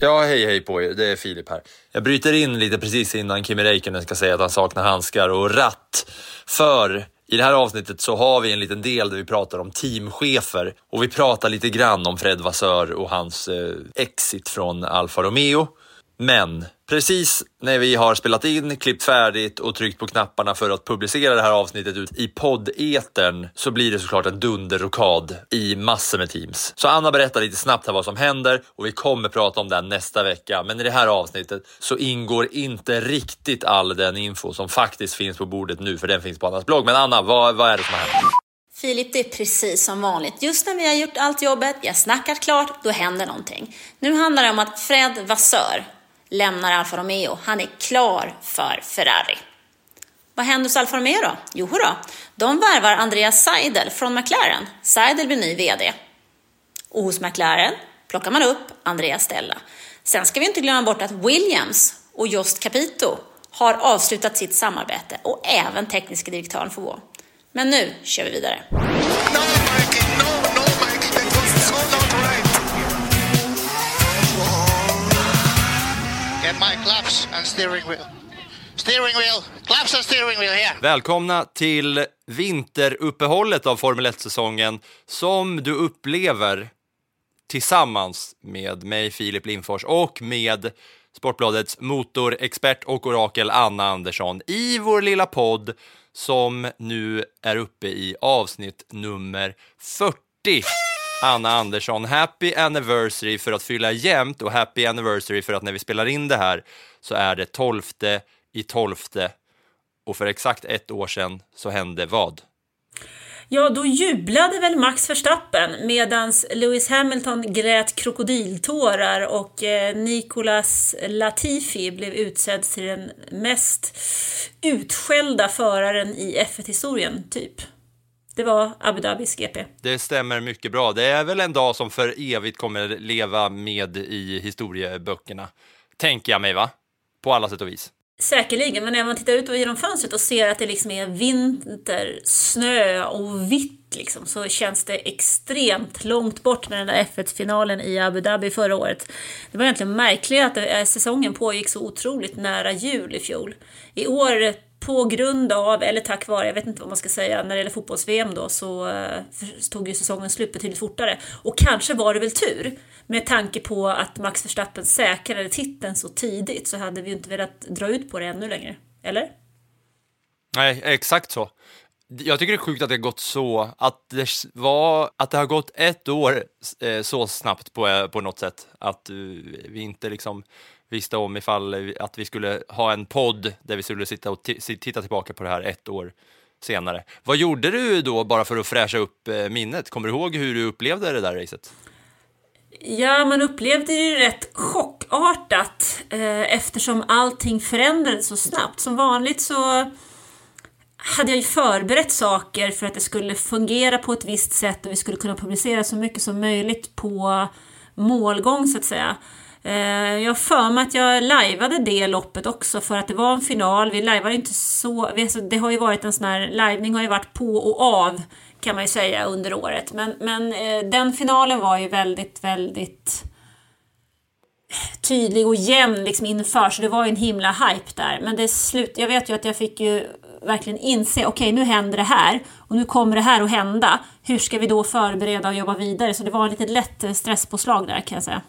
Ja, hej hej på er. Det är Filip här. Jag bryter in lite precis innan Kimi Räikkönen ska säga att han saknar handskar och ratt. För i det här avsnittet så har vi en liten del där vi pratar om teamchefer och vi pratar lite grann om Fred Vassör och hans eh, exit från Alfa Romeo. Men precis när vi har spelat in, klippt färdigt och tryckt på knapparna för att publicera det här avsnittet ut i poddeten så blir det såklart en dunderrokad i massor med teams. Så Anna berättar lite snabbt här vad som händer och vi kommer prata om det nästa vecka. Men i det här avsnittet så ingår inte riktigt all den info som faktiskt finns på bordet nu, för den finns på Annas blogg. Men Anna, vad, vad är det som har hänt? Filip, det är precis som vanligt. Just när vi har gjort allt jobbet, vi har snackat klart, då händer någonting. Nu handlar det om att Fred Vassör lämnar Alfa Romeo. Han är klar för Ferrari. Vad händer hos Alfa Romeo då? Jo då, de värvar Andreas Seidel från McLaren. Seidel blir ny VD. Och hos McLaren plockar man upp Andreas Stella. Sen ska vi inte glömma bort att Williams och Jost Capito har avslutat sitt samarbete och även tekniska direktören får gå. Men nu kör vi vidare. My claps and steering wheel. Steering wheel. Claps and steering wheel here. Välkomna till vinteruppehållet av Formel 1-säsongen som du upplever tillsammans med mig, Filip Lindfors, och med Sportbladets motorexpert och orakel Anna Andersson i vår lilla podd som nu är uppe i avsnitt nummer 40. Anna Andersson, happy anniversary för att fylla jämnt och happy anniversary för att när vi spelar in det här så är det 12 i 12 och för exakt ett år sedan så hände vad? Ja, då jublade väl Max Verstappen medans Lewis Hamilton grät krokodiltårar och eh, Nicolas Latifi blev utsedd till den mest utskällda föraren i F1-historien, typ. Det var Abu Dhabis GP. Det stämmer mycket bra. Det är väl en dag som för evigt kommer leva med i historieböckerna, tänker jag mig, va? På alla sätt och vis. Säkerligen, men när man tittar ut genom fönstret och ser att det liksom är vinter, snö och vitt liksom, så känns det extremt långt bort med den där F1-finalen i Abu Dhabi förra året. Det var egentligen märkligt att det, säsongen pågick så otroligt nära jul i fjol. I år på grund av, eller tack vare, jag vet inte vad man ska säga, när det gäller fotbolls-VM då så eh, tog ju säsongen slut betydligt fortare. Och kanske var det väl tur, med tanke på att Max Verstappen säkrade titeln så tidigt så hade vi ju inte velat dra ut på det ännu längre. Eller? Nej, exakt så. Jag tycker det är sjukt att det har gått så, att det, var, att det har gått ett år eh, så snabbt på, eh, på något sätt. Att vi inte liksom visste om ifall att vi skulle ha en podd där vi skulle sitta och titta tillbaka på det här ett år senare. Vad gjorde du då bara för att fräscha upp eh, minnet? Kommer du ihåg hur du upplevde det där racet? Ja, man upplevde det ju rätt chockartat eh, eftersom allting förändrades så snabbt. Som vanligt så hade jag ju förberett saker för att det skulle fungera på ett visst sätt och vi skulle kunna publicera så mycket som möjligt på målgång så att säga. Eh, jag har för mig att jag lajvade det loppet också för att det var en final. Vi lajvade inte så... Alltså, det har ju varit en sån här... lajvning har ju varit på och av kan man ju säga under året. Men, men eh, den finalen var ju väldigt, väldigt tydlig och jämn liksom inför, så det var ju en himla hype där. Men det slut, jag vet ju att jag fick ju verkligen inse, okej okay, nu händer det här och nu kommer det här att hända. Hur ska vi då förbereda och jobba vidare? Så det var lite lätt eh, stresspåslag där kan jag säga.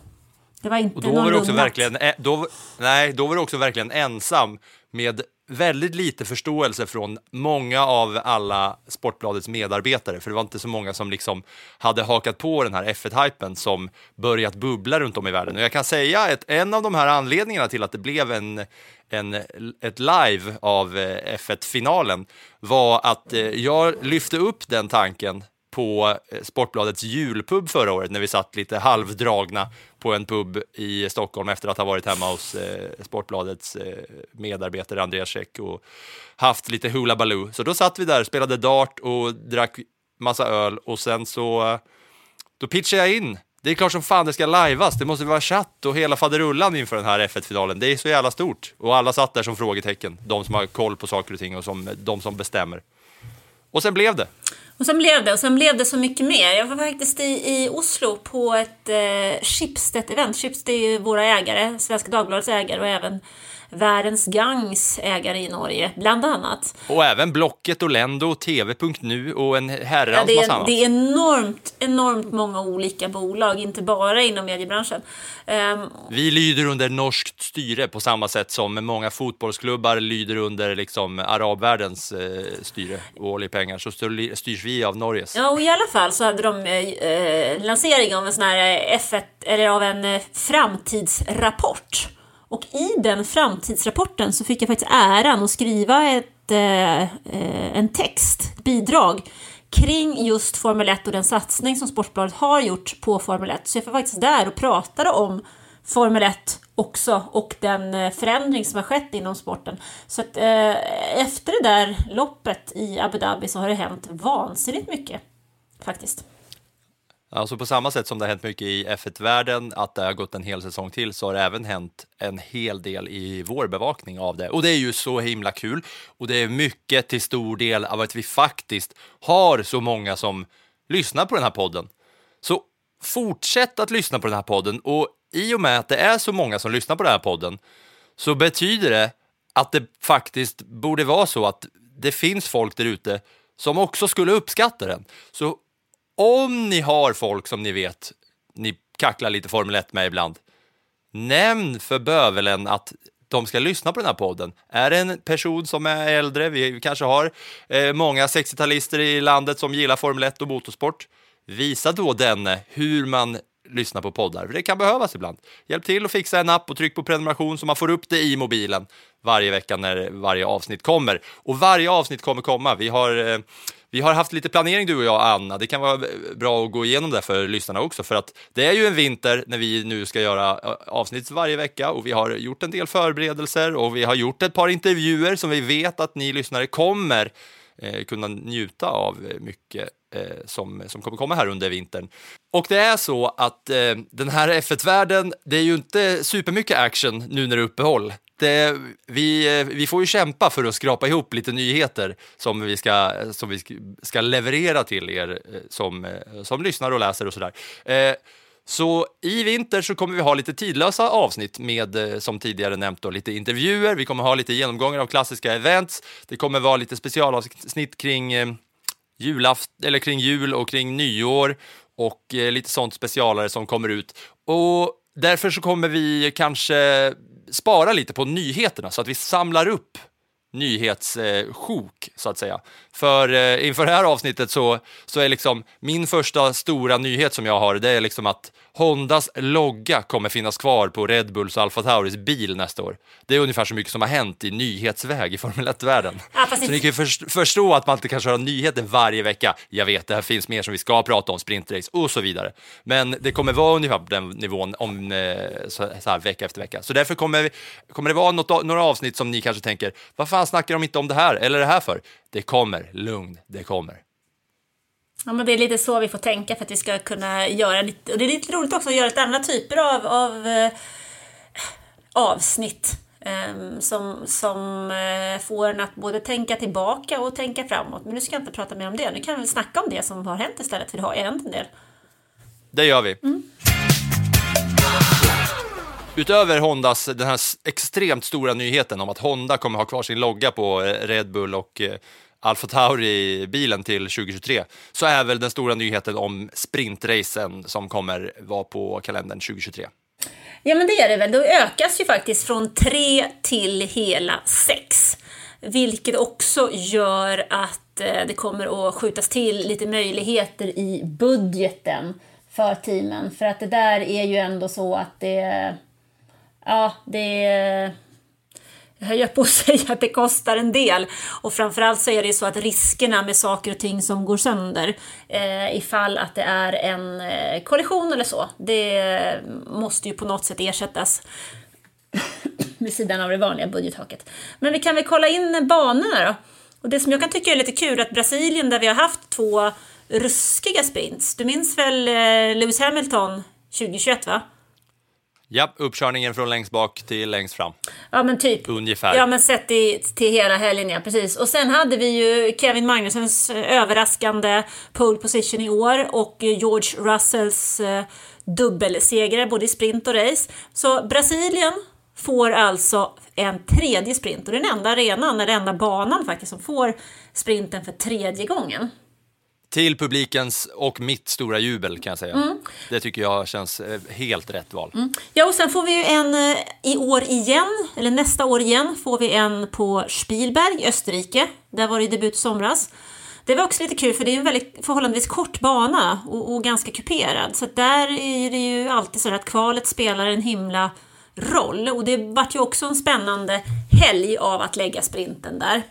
Det var inte och då var du också verkligen, då, nej, då var du också verkligen ensam med väldigt lite förståelse från många av alla Sportbladets medarbetare, för det var inte så många som liksom hade hakat på den här F1-hypen som börjat bubbla runt om i världen. Och jag kan säga att en av de här anledningarna till att det blev en, en, ett live av eh, F1-finalen var att eh, jag lyfte upp den tanken på eh, Sportbladets julpub förra året när vi satt lite halvdragna på en pub i Stockholm efter att ha varit hemma hos eh, Sportbladets eh, medarbetare Andreas Käck och haft lite Hoola baloo. Så då satt vi där, spelade dart och drack massa öl och sen så eh, då pitchade jag in. Det är klart som fan det ska lajvas, det måste vara chatt och hela faderullan inför den här F1-finalen. Det är så jävla stort. Och alla satt där som frågetecken, de som har koll på saker och ting och som, de som bestämmer. Och sen blev det. Och sen blev det, och sen blev det så mycket mer. Jag var faktiskt i, i Oslo på ett eh, Schibsted-event. Schibsted är ju våra ägare, Svenska Dagbladets ägare och även Världens Gangs ägare i Norge, bland annat. Och även Blocket och TV.nu och en herrans Ja, det, massa annat. det är enormt, enormt många olika bolag, inte bara inom mediebranschen. Ehm, Vi lyder under norskt styre på samma sätt som många fotbollsklubbar lyder under liksom arabvärldens eh, styre och oljepengar. Så styr- styrs vi av Norges. Ja, och i alla fall så hade de eh, eh, lansering av en sån här eh, F1, eller av en eh, framtidsrapport. Och i den framtidsrapporten så fick jag faktiskt äran att skriva ett, eh, eh en text, ett bidrag kring just Formel 1 och den satsning som Sportbladet har gjort på Formel 1. Så jag var faktiskt där och pratade om Formel 1 också och den eh, förändring som har skett inom sporten. Så att eh, efter det där loppet i Abu Dhabi så har det hänt vansinnigt mycket faktiskt. Alltså på samma sätt som det har hänt mycket i F1-världen, att det har gått en hel säsong till, så har det även hänt en hel del i vår bevakning av det. Och det är ju så himla kul. Och det är mycket till stor del av att vi faktiskt har så många som lyssnar på den här podden. Så fortsätt att lyssna på den här podden och i och med att det är så många som lyssnar på den här podden så betyder det att det faktiskt borde vara så att det finns folk där ute som också skulle uppskatta den. Så om ni har folk som ni vet ni kacklar lite Formel 1 med ibland, nämn för bövelen att de ska lyssna på den här podden. Är det en person som är äldre, vi kanske har eh, många 60-talister i landet som gillar Formel 1 och motorsport, visa då denne hur man lyssnar på poddar, för det kan behövas ibland. Hjälp till att fixa en app och tryck på prenumeration så man får upp det i mobilen varje vecka när varje avsnitt kommer. Och varje avsnitt kommer komma. Vi har, eh, vi har haft lite planering du och jag, Anna. Det kan vara bra att gå igenom det för lyssnarna också, för att det är ju en vinter när vi nu ska göra avsnitt varje vecka och vi har gjort en del förberedelser och vi har gjort ett par intervjuer som vi vet att ni lyssnare kommer eh, kunna njuta av eh, mycket Eh, som, som kommer komma här under vintern. Och det är så att eh, den här F1-världen, det är ju inte supermycket action nu när det är uppehåll. Det, vi, eh, vi får ju kämpa för att skrapa ihop lite nyheter som vi ska, som vi ska leverera till er eh, som, som lyssnar och läser och sådär. Så i vinter så kommer vi ha lite tidlösa avsnitt med, som tidigare nämnt, då, lite intervjuer. Vi kommer ha lite genomgångar av klassiska events. Det kommer vara lite specialavsnitt kring julaft eller kring jul och kring nyår och eh, lite sånt specialare som kommer ut. Och därför så kommer vi kanske spara lite på nyheterna så att vi samlar upp nyhetssjok, så att säga. För eh, inför det här avsnittet så, så är liksom min första stora nyhet som jag har, det är liksom att Hondas logga kommer finnas kvar på Red Bulls och Alfa Tauris bil nästa år. Det är ungefär så mycket som har hänt i nyhetsväg i Formel 1-världen. Ja, så ni kan ju först- förstå att man inte kan köra nyheter varje vecka. Jag vet, det här finns mer som vi ska prata om, sprintrace och så vidare. Men det kommer vara ungefär på den nivån om eh, så här vecka efter vecka. Så därför kommer, vi, kommer det vara något, några avsnitt som ni kanske tänker, vad fan snackar de inte om det här eller det här för? Det kommer, lugn, det kommer. Ja, men det är lite så vi får tänka för att vi ska kunna göra lite, och det är lite roligt också att göra lite andra typer av, av eh, avsnitt eh, som, som eh, får en att både tänka tillbaka och tänka framåt. Men nu ska jag inte prata mer om det, nu kan vi snacka om det som har hänt istället, för det har hänt en del. Det gör vi. Utöver Hondas, den här extremt stora nyheten om att Honda kommer ha kvar sin logga på eh, Red Bull och eh, Alfa Tauri-bilen till 2023, så är väl den stora nyheten om sprintracen som kommer vara på kalendern 2023. Ja, men det är det väl. Då ökas ju faktiskt från tre till hela sex. Vilket också gör att eh, det kommer att skjutas till lite möjligheter i budgeten för teamen. För att det där är ju ändå så att det... Ja, det... Jag på att säga att det kostar en del. Och framförallt så är det så att riskerna med saker och ting som går sönder eh, ifall att det är en eh, kollision eller så, det måste ju på något sätt ersättas vid sidan av det vanliga budgettaket. Men vi kan väl kolla in banorna då. Och det som jag kan tycka är lite kul är att Brasilien där vi har haft två ruskiga sprints. Du minns väl eh, Lewis Hamilton 2021 va? Ja, uppkörningen från längst bak till längst fram. Ja men typ. Ungefär. Ja men sett i, till hela helgen ja, precis. Och sen hade vi ju Kevin Magnussens eh, överraskande pole position i år och eh, George Russells eh, dubbelsegrar både i sprint och race. Så Brasilien får alltså en tredje sprint och den enda arenan, den enda banan faktiskt som får sprinten för tredje gången. Till publikens och mitt stora jubel kan jag säga. Mm. Det tycker jag känns eh, helt rätt val. Ja, och sen får vi ju en eh, i år igen, eller nästa år igen, får vi en på Spielberg Österrike. Där var det debut somras. Det var också lite kul för det är en väldigt förhållandevis kort bana och, och ganska kuperad. Så där är det ju alltid så att kvalet spelar en himla roll. Och det vart ju också en spännande helg av att lägga sprinten där.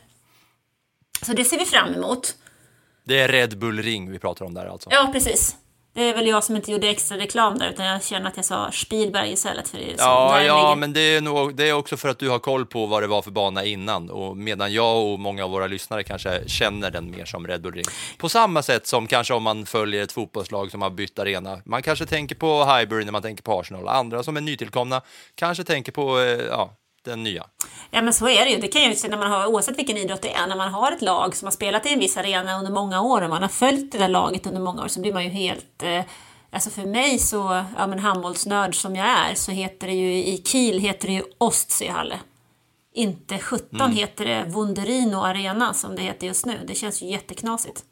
Så det ser vi fram emot. Det är Red Bull Ring vi pratar om där alltså. Ja, precis. Det är väl jag som inte gjorde extra reklam där utan jag känner att jag sa Spielberg istället för det. som Ja, ja ligger. men det är, nog, det är också för att du har koll på vad det var för bana innan och medan jag och många av våra lyssnare kanske känner den mer som Red Bull Ring. På samma sätt som kanske om man följer ett fotbollslag som har bytt arena. Man kanske tänker på Highbury när man tänker på Arsenal. Andra som är nytillkomna kanske tänker på eh, ja, den nya. Ja men så är det ju. Det kan ju när man har, oavsett vilken idrott det är, när man har ett lag som har spelat i en viss arena under många år och man har följt det där laget under många år så blir man ju helt eh, Alltså för mig så, ja men handbollsnörd som jag är, så heter det ju i Kiel heter det ju Ostseehalle. Inte 17 heter det Wunderino Arena som det heter just nu. Det känns ju jätteknasigt.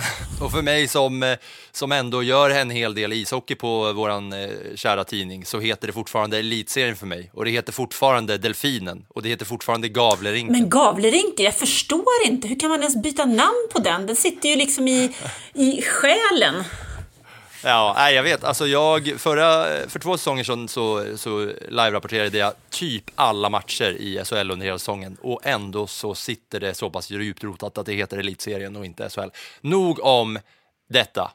Och för mig som, eh, som ändå gör en hel del ishockey på våran eh, kära tidning så heter det fortfarande Elitserien för mig. Och det heter fortfarande Delfinen och det heter fortfarande Gavlerinken. Men Gavlerinken, jag förstår inte. Hur kan man ens byta namn på den? Den sitter ju liksom i, i själen. Ja, nej, jag vet. Alltså jag, förra, för två säsonger sedan så, så live-rapporterade jag typ alla matcher i SHL under hela säsongen och ändå så sitter det så pass djupt rotat att det heter Elitserien och inte SHL. Nog om detta.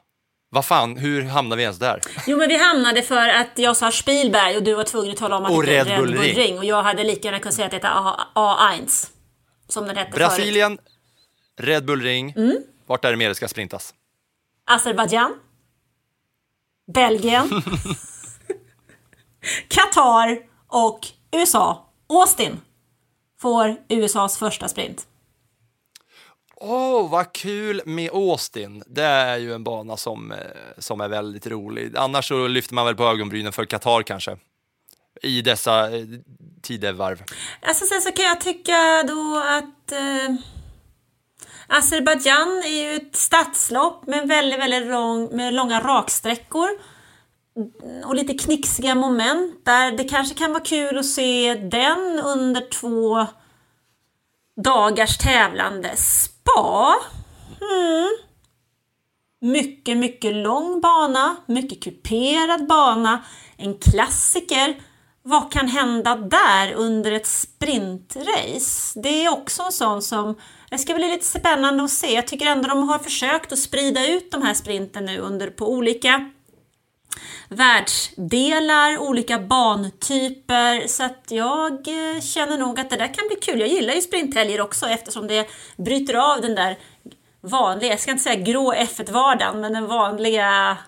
Vad fan, hur hamnar vi ens där? Jo, men vi hamnade för att jag sa Spielberg och du var tvungen att tala om att Och det Red Bull Ring. Ring. Och jag hade lika gärna kunnat säga att det heter A- A1. Som den hette förut. Brasilien, Red Bull Ring. Mm. Vart är det mer det ska sprintas? Azerbajdzjan. Belgien. Qatar och USA. Austin får USAs första sprint. Åh, vad kul med Austin. Det är ju en bana som, eh, som är väldigt rolig. Annars så lyfter man väl på ögonbrynen för Qatar kanske. I dessa eh, tidevarv. Alltså sen så kan jag tycka då att eh, Azerbajdzjan är ju ett stadslopp med väldigt, väldigt lång, med långa raksträckor och lite knixiga moment där det kanske kan vara kul att se den under två dagars tävlande. Spa? Mm. Mycket, mycket lång bana, mycket kuperad bana, en klassiker. Vad kan hända där under ett sprintrace? Det är också en sån som det ska bli lite spännande att se. Jag tycker ändå de har försökt att sprida ut de här sprinten nu under på olika världsdelar, olika bantyper. Så att jag eh, känner nog att det där kan bli kul. Jag gillar ju sprinthelger också eftersom det bryter av den där vanliga, jag ska inte säga grå F1-vardagen, men den vanliga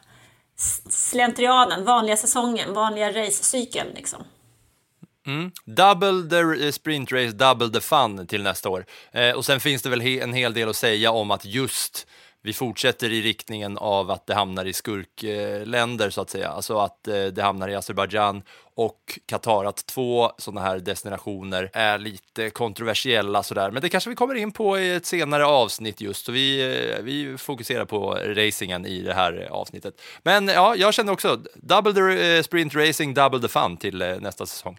slentrianen, vanliga säsongen, vanliga racecykeln liksom. Mm. Double the eh, sprint race, double the fun till nästa år. Eh, och sen finns det väl he- en hel del att säga om att just vi fortsätter i riktningen av att det hamnar i skurkländer så att säga. Alltså att eh, det hamnar i Azerbajdzjan och Qatar, att två sådana här destinationer är lite kontroversiella sådär. Men det kanske vi kommer in på i ett senare avsnitt just, så vi, eh, vi fokuserar på racingen i det här avsnittet. Men ja, jag känner också double the eh, sprint racing, double the fun till eh, nästa säsong.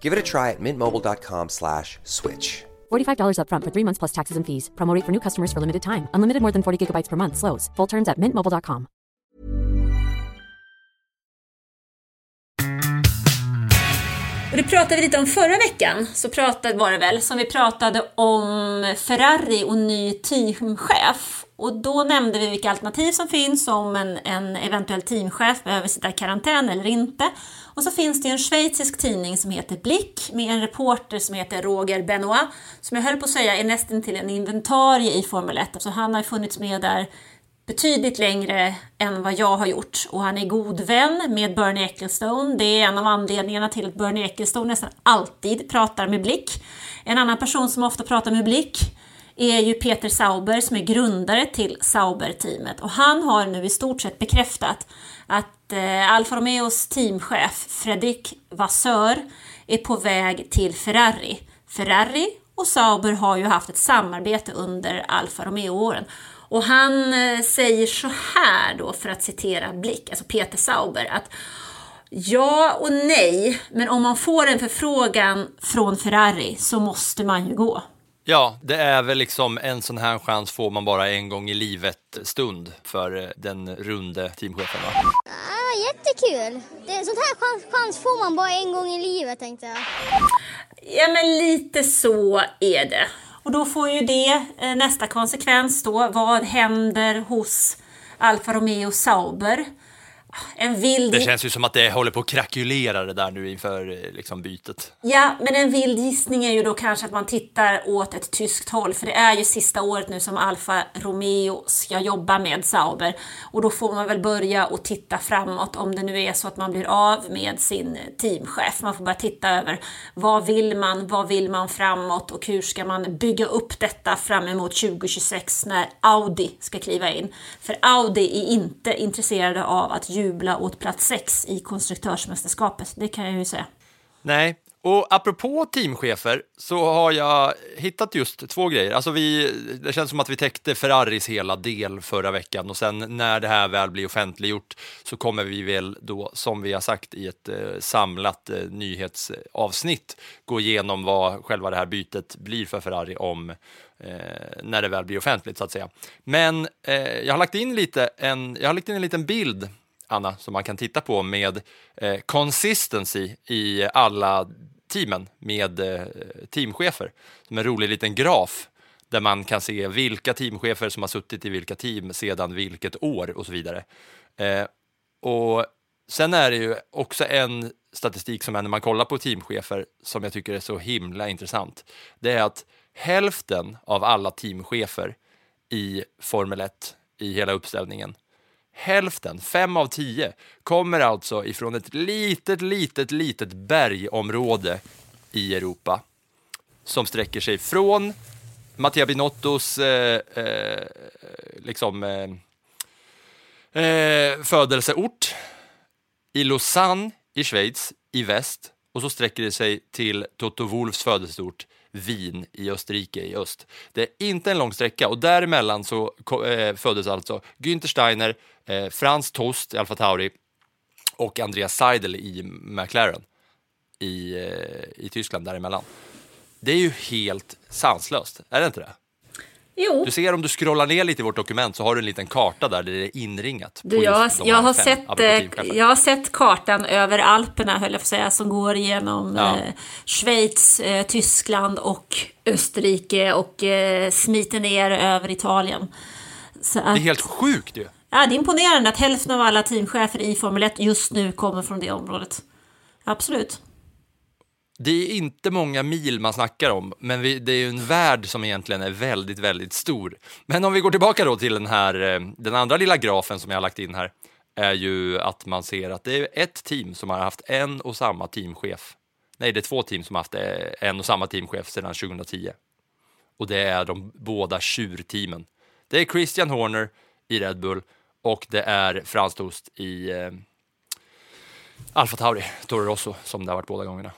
Give it a try at mintmobile.com slash switch. $45 upfront for three months plus taxes and fees. Promo rate for new customers for limited time. Unlimited more than 40 gigabytes per month. Slows. Full terms at mintmobile.com. Och det pratade vi lite om förra veckan, så pratade, var det väl, som vi pratade om Ferrari och ny teamchef. Och då nämnde vi vilka alternativ som finns om en, en eventuell teamchef behöver sitta i karantän eller inte. Och så finns det en schweizisk tidning som heter Blick med en reporter som heter Roger Benoit, som jag höll på att säga är nästan till en inventarie i Formel 1, alltså han har funnits med där betydligt längre än vad jag har gjort och han är god vän med Bernie Ecclestone. Det är en av anledningarna till att Bernie Ecclestone nästan alltid pratar med Blick. En annan person som ofta pratar med Blick är ju Peter Sauber som är grundare till Sauber-teamet och han har nu i stort sett bekräftat att eh, Alfa Romeos teamchef Fredrik Vassör är på väg till Ferrari. Ferrari och Sauber har ju haft ett samarbete under Alfa Romeo-åren och han eh, säger så här då, för att citera Blick, alltså Peter Sauber, att ja och nej, men om man får en förfrågan från Ferrari så måste man ju gå. Ja, det är väl liksom en sån här chans får man bara en gång i livet stund för eh, den runde teamchefen. Va? Ja, jättekul. Det, sånt här chans, chans får man bara en gång i livet tänkte jag. Ja, men lite så är det. Och då får ju det eh, nästa konsekvens då. Vad händer hos Alfa Romeo Sauber? En vild... Det känns ju som att det håller på att krackulera det där nu inför eh, liksom, bytet. Ja, men en vild gissning är ju då kanske att man tittar åt ett tyskt håll, för det är ju sista året nu som Alfa Romeo ska jobba med Sauber. Och då får man väl börja och titta framåt om det nu är så att man blir av med sin teamchef. Man får börja titta över vad vill man, vad vill man framåt och hur ska man bygga upp detta fram emot 2026 när Audi ska kliva in. För Audi är inte intresserade av att jubla åt plats sex i konstruktörsmästerskapet, det kan jag ju säga. Nej, och apropå teamchefer så har jag hittat just två grejer. Alltså vi, det känns som att vi täckte Ferraris hela del förra veckan och sen när det här väl blir offentliggjort så kommer vi väl då, som vi har sagt i ett eh, samlat eh, nyhetsavsnitt, gå igenom vad själva det här bytet blir för Ferrari om eh, när det väl blir offentligt så att säga. Men eh, jag har lagt in lite en, jag har lagt in en liten bild Anna, som man kan titta på med eh, consistency i alla teamen med eh, teamchefer. Som en rolig liten graf där man kan se vilka teamchefer som har suttit i vilka team sedan vilket år och så vidare. Eh, och Sen är det ju också en statistik som är när man kollar på teamchefer som jag tycker är så himla intressant. Det är att hälften av alla teamchefer i Formel 1 i hela uppställningen Hälften, fem av tio, kommer alltså ifrån ett litet, litet, litet bergområde i Europa som sträcker sig från Mattia Binottos eh, eh, liksom, eh, eh, födelseort i Lausanne i Schweiz i väst och så sträcker det sig till Toto Wolfs födelseort Wien i Österrike i öst. Det är inte en lång sträcka och däremellan så eh, föddes alltså Günther Steiner, eh, Franz Tost i Alfa Tauri och Andreas Seidel i McLaren i, eh, i Tyskland däremellan. Det är ju helt sanslöst, är det inte det? Jo. Du ser om du scrollar ner lite i vårt dokument så har du en liten karta där det är inringat. Du, jag, de jag, har sett, eh, jag har sett kartan över Alperna, höll jag att säga, som går genom Ja. eh, Schweiz, eh, Tyskland och Österrike och eh, smiter ner över Italien. Så Det att, är helt sjukt ju. ja, det är imponerande att hälften av alla teamchefer i Formel 1 just nu kommer från det området. Absolut det är inte många mil man snackar om, men vi, det är ju en värld som egentligen är väldigt, väldigt stor. Men om vi går tillbaka då till den här, eh, den andra lilla grafen som jag har lagt in här, är ju att man ser att det är ett team som har haft en och samma teamchef. Nej, det är två team som har haft eh, en och samma teamchef sedan 2010. Och det är de båda tjurteamen. Det är Christian Horner i Red Bull och det är Frans Tost i eh, Alfa Tauri, Toro Rosso, som det har varit båda gångerna.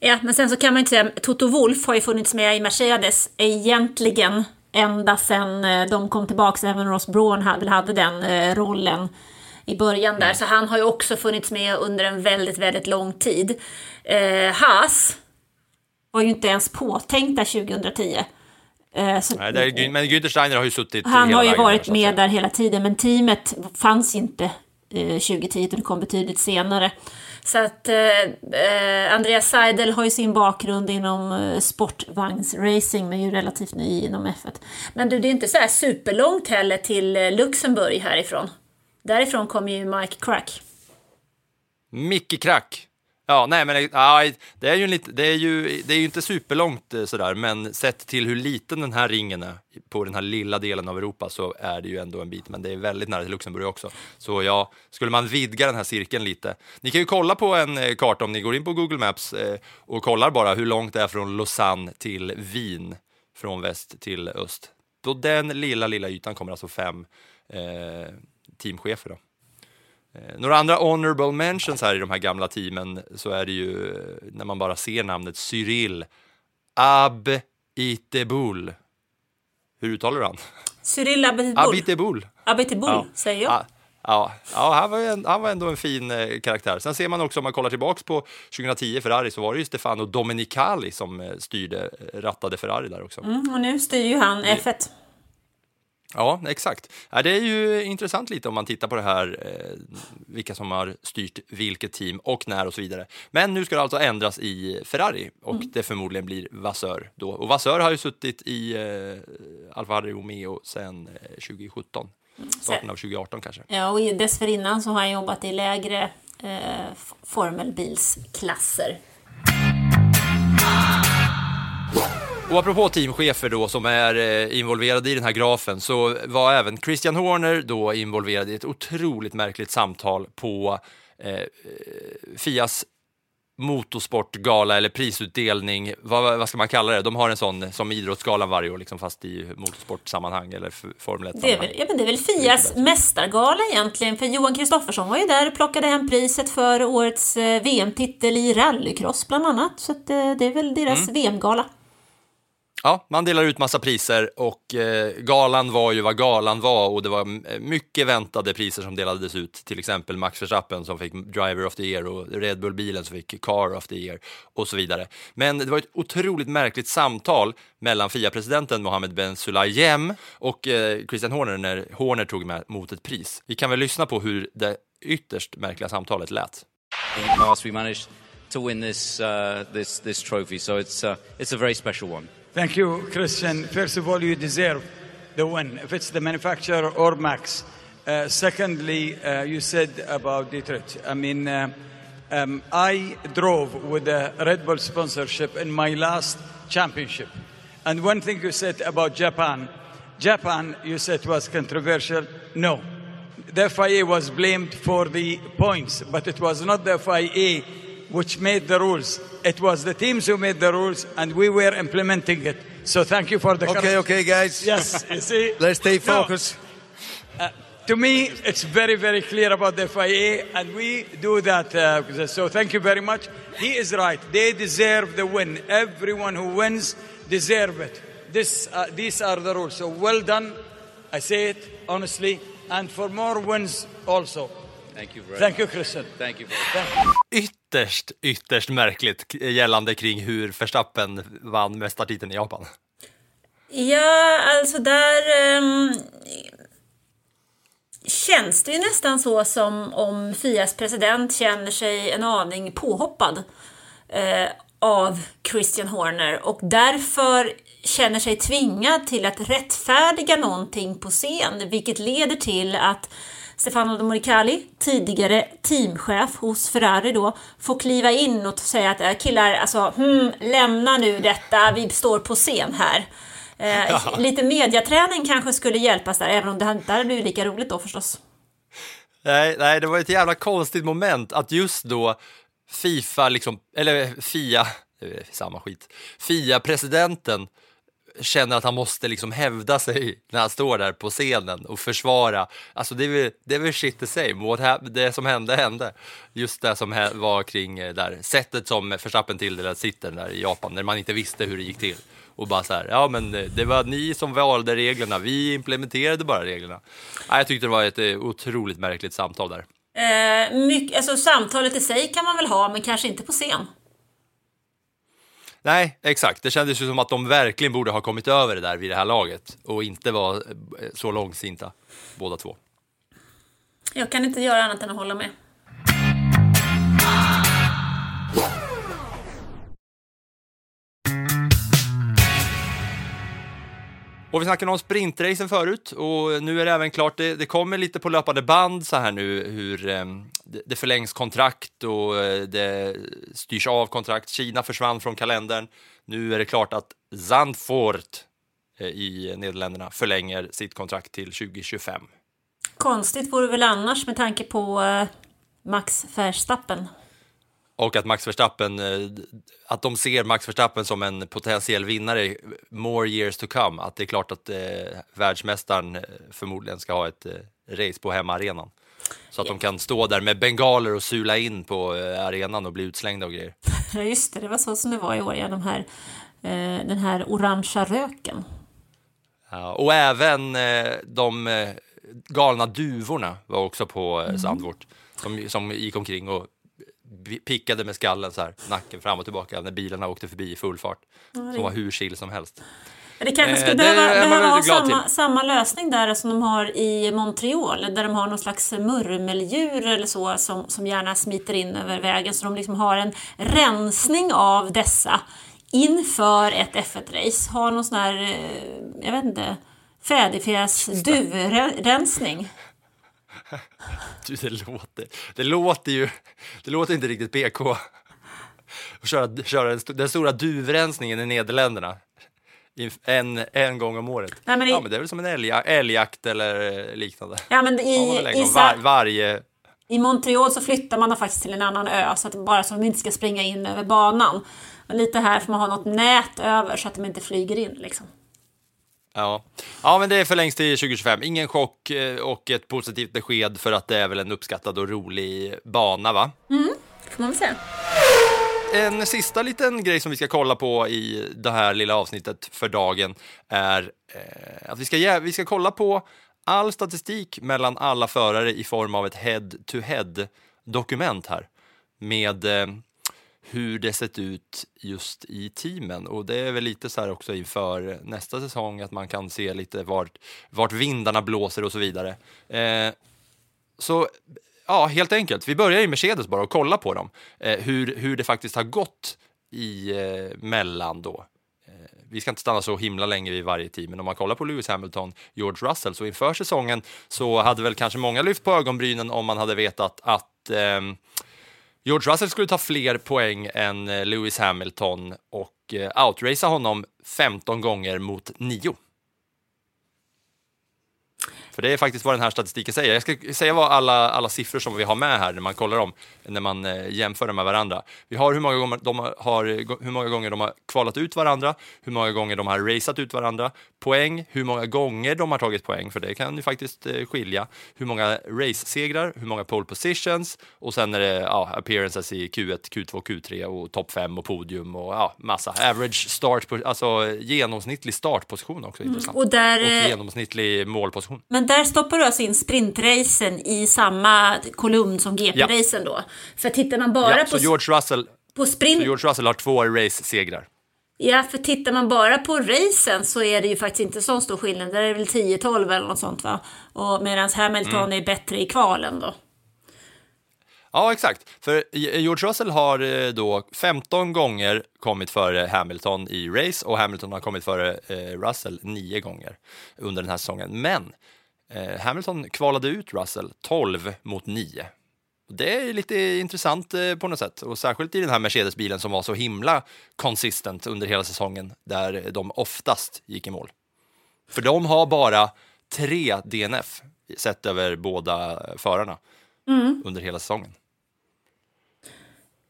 Ja, men sen så kan man inte säga, Toto Wolff har ju funnits med i Mercedes egentligen ända sedan eh, de kom tillbaka, även Ross Braun hade, hade den eh, rollen i början där. Så han har ju också funnits med under en väldigt, väldigt lång tid. Eh, Haas var ju inte ens påtänkta 2010. Eh, så, Nej, är, men Günther Steiner har ju suttit han har ju varit där, med där hela tiden, men teamet fanns inte eh, 2010, utan det kom betydligt senare. Så att eh, eh, Andreas Seidel har ju sin bakgrund inom eh, sportvagnsracing, men är ju relativt ny inom F1. Men du, det är inte så här superlångt heller till eh, Luxemburg härifrån. Därifrån kommer ju Mike Crack. Micke Crack. Ja, nej, men det är ju, lite, det är ju, det är ju inte superlångt eh, sådär, men sett till hur liten den här ringen är på den här lilla delen av Europa så är det ju ändå en bit, men det är väldigt nära till Luxemburg också. Så ja, skulle man vidga den här cirkeln lite. Ni kan ju kolla på en eh, karta om ni går in på Google Maps eh, och kollar bara hur långt det är från Lausanne till Wien, från väst till öst. På den lilla, lilla ytan kommer alltså fem eh, teamchefer. Då. Eh, Några andra honorable mentions här i de här gamla teamen så är det ju eh, när man bara ser namnet Cyril Abiteboul. Hur uttalar du han? Cyril Abiteboul. Abiteboul. Abiteboul, Ja. säger jag. Ja, ja, ja han, var en, han var ändå en fin eh, karaktär. Sen ser man också om man kollar tillbaks på 2010 Ferrari så var det ju Stefano Domenicali som eh, styrde, eh, rattade Ferrari där också. Mm, och nu styr ju han F1. Ja, exakt. Ja, det är ju intressant lite om man tittar på det här, eh, vilka som har styrt vilket team och när och så vidare. Men nu ska det alltså ändras i Ferrari och det förmodligen blir Vassör då. Och Vassör har ju suttit i eh, Alfa Romeo sedan eh, 2017, starten av 2018 kanske. Ja, och dessförinnan så har han jobbat i lägre eh, formelbilsklasser. Och apropå teamchefer då som är eh, involverade i den här grafen så var även Christian Horner då involverad i ett otroligt märkligt samtal på eh, eh, Fias motorsportgala eller prisutdelning, vad, vad ska man kalla det? De har en sån som Idrottsgalan varje år, liksom, fast i motorsportsammanhang eller Formel 1 Det är, väl, ja, men det är väl Fias mästargala egentligen, för Johan Kristoffersson var ju där och plockade hem priset för årets eh, VM-titel i rallycross bland annat. Så att, det är väl deras VM-gala. Ja, man delar ut massa priser och eh, galan var ju vad galan var och det var mm, mycket väntade priser som delades ut. Till exempel Max Verstappen som fick Driver of the Year och Red Bull-bilen som fick Car of the Year och så vidare. Men det var ett otroligt märkligt samtal mellan FIA-presidenten Mohammed Ben Sulayem och eh, Christian Horner när Horner tog emot ett pris. Vi kan väl lyssna på hur det ytterst märkliga samtalet lät. in we managed to win this uh, this this trophy. So it's uh, it's a very special one. Thank you, Christian. First of all, you deserve the win, if it's the manufacturer or Max. Uh, secondly, uh, you said about Detroit. I mean, uh, um, I drove with the Red Bull sponsorship in my last championship. And one thing you said about Japan, Japan, you said was controversial. No. The FIA was blamed for the points, but it was not the FIA which made the rules. It was the teams who made the rules, and we were implementing it. So thank you for the Okay, okay, guys. Yes, you see. Let's stay No. focused. To me, it's very, very clear about the FIA, and we do that. Uh, so thank you very much. He is right. They deserve the win. Everyone who wins deserve it. This, uh, these are the rules. So well done. I say it honestly, and for more wins also. Thank you very Thank you, much. Christian. Thank you. Ytterst, ytterst märkligt gällande kring hur Verstappen vann mästartiteln i Japan. Ja, alltså där um, känns det ju nästan så som om Fias president känner sig en aning påhoppad uh, av Christian Horner och därför känner sig tvingad till att rättfärdiga någonting på scen, vilket leder till att Stefano Moricali, tidigare teamchef hos Ferrari då, får kliva in och säga att "Eh, killar, alltså, hmm, lämna nu detta, vi står på scen här. Eh, Lite mediaträning kanske skulle hjälpas där, även om det inte hade blivit lika roligt då förstås. Nej, nej, det var ett jävla konstigt moment att just då Fifa, liksom, eller Fia, samma skit, Fia-presidenten känner att han måste liksom hävda sig när han står där på scenen och försvara. Alltså det är väl, det är väl shit the same. What happened, det som hände hände. Just det som var kring det där sättet som Verstappen tilldelade sitter där i Japan när man inte visste hur det gick till. Och bara så här, ja men eh, det var ni som valde reglerna, vi implementerade bara reglerna. Jag tyckte det var ett eh, otroligt märkligt samtal där. Eh, mycket, alltså, samtalet i sig kan man väl ha, men kanske inte på scen. Nej, exakt. Det kändes ju som att de verkligen borde ha kommit över det där vid det här laget och inte var eh, så långsinta båda två. Jag kan inte göra annat än att hålla med. Och vi snackade om sprintracen förut och nu är det även klart, det, det kommer lite på löpande band så här nu hur eh, det, förlängs kontrakt och eh, det styrs av kontrakt. Kina försvann från kalendern. Nu är det klart att Zandvoort eh, i Nederländerna förlänger sitt kontrakt till 2025. Konstigt vore väl annars med tanke på eh, Max Verstappen. Och att Max Verstappen, eh, att de ser Max Verstappen som en potentiell vinnare more years to come. Att det är klart att eh, världsmästaren eh, förmodligen ska ha ett eh, race på hemmaarenan. Så att de kan stå där med bengaler och sula in på eh, arenan och bli utslängda och grejer. Ja, just det, det var så som det var i år, ja, de här, eh, den här orangea röken. Ja, och även eh, de galna duvorna var också på eh, Sandvort. Som, som gick omkring och pickade med skallen så här, nacken fram och tillbaka när bilarna åkte förbi i full fart. Som var hur chill som helst. Det kanske Eh, skulle det behöva, man behöva ha samma, till. samma lösning där som de har i Montreal, där de har någon slags murmeldjur eller så som, som gärna smiter in över vägen. Så de liksom har en rensning av dessa inför ett F1-race. Har någon sån här, eh, jag vet inte, fäderfjäs duvrensning. Du, det låter, det låter ju, det låter inte riktigt PK. Att köra, köra den, den stora duvrensningen i Nederländerna. En, en gång om året. Nej, men i- ja, men det är väl som en älgjakt, älgjakt eller eh, liknande. Ja, men i, i, var, varje... I Montreal så flyttar man dem faktiskt till en annan ö så att bara så att de inte ska springa in över banan. Och lite här får man ha något nät över så att de inte flyger in liksom. Ja. ja, men det förlängs till 2025. Ingen chock eh, och ett positivt besked för att det är väl en uppskattad och rolig bana, va? Får man väl säga. En sista liten grej som vi ska kolla på i det här lilla avsnittet för dagen är eh, att vi ska, vi ska kolla på all statistik mellan alla förare i form av ett head-to-head dokument här med eh, hur det sett ut just i teamen. Och det är väl lite så här också inför nästa säsong att man kan se lite vart, vart vindarna blåser och så vidare. Eh, så ja, helt enkelt. Vi börjar i Mercedes bara och kollar på dem. Eh, hur, hur det faktiskt har gått i eh, mellan då. Eh, vi ska inte stanna så himla länge vid varje team, men om man kollar på Lewis Hamilton, George Russell, så inför säsongen så hade väl kanske många lyft på ögonbrynen om man hade vetat att ehm, George Russell skulle ta fler poäng än eh, Lewis Hamilton och eh, outracea honom 15 gånger mot 9. För det är faktiskt vad den här statistiken säger. Jag ska säga vad alla, alla siffror som vi har med här när man kollar dem, när man eh, jämför dem med varandra. Vi har hur många, gånger de har hur många gånger de har kvalat ut varandra, hur många gånger de har raceat ut varandra, poäng, hur många gånger de har tagit poäng, för det kan ju faktiskt eh, skilja, hur många race-segrar, hur många pole positions och sen är det ja, appearances i Q1, Q2, Q3 och topp 5 och podium och ja, massa. Average start, alltså genomsnittlig startposition också intressant. Och där, eh, och genomsnittlig målposition. Men där stoppar du alltså in sprintracen i samma kolumn som GP-racen då? För tittar man bara Ja, på, så George Russell, på så sprint... George Russell har två race-segrar. Ja, för tittar man bara på racen så är det ju faktiskt inte så stor skillnad. Där är det väl 10-12 eller något sånt va? Och medan Hamilton Mm. är bättre i kvalen då. Ja, exakt. För George Russell har eh, då 15 gånger kommit före Hamilton i race och Hamilton har kommit före eh, Russell nio gånger under den här säsongen. Men Hamilton kvalade ut Russell 12 mot 9. Det är lite intressant eh, på något sätt och särskilt i den här Mercedes-bilen som var så himla konsistent under hela säsongen där de oftast gick i mål. För de har bara tre DNF sett över båda förarna Mm. under hela säsongen.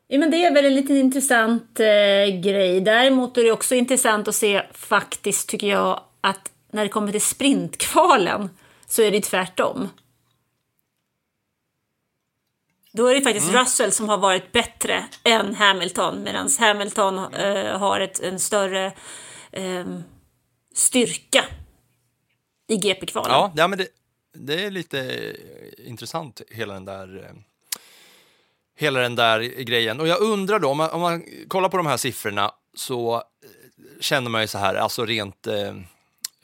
Ja, men det är väl en lite intressant eh, grej. Däremot är det också intressant att se faktiskt, tycker jag, att när det kommer till sprintkvalen så är det tvärtom. Då är det faktiskt Russell som har varit bättre än Hamilton, medan Hamilton eh, har ett, en större eh, styrka i GP-kvalen. Ja, ja men det, det är lite eh, intressant hela den där eh, hela den där grejen. Och jag undrar då, om man, om man kollar på de här siffrorna så eh, känner man ju så här, alltså rent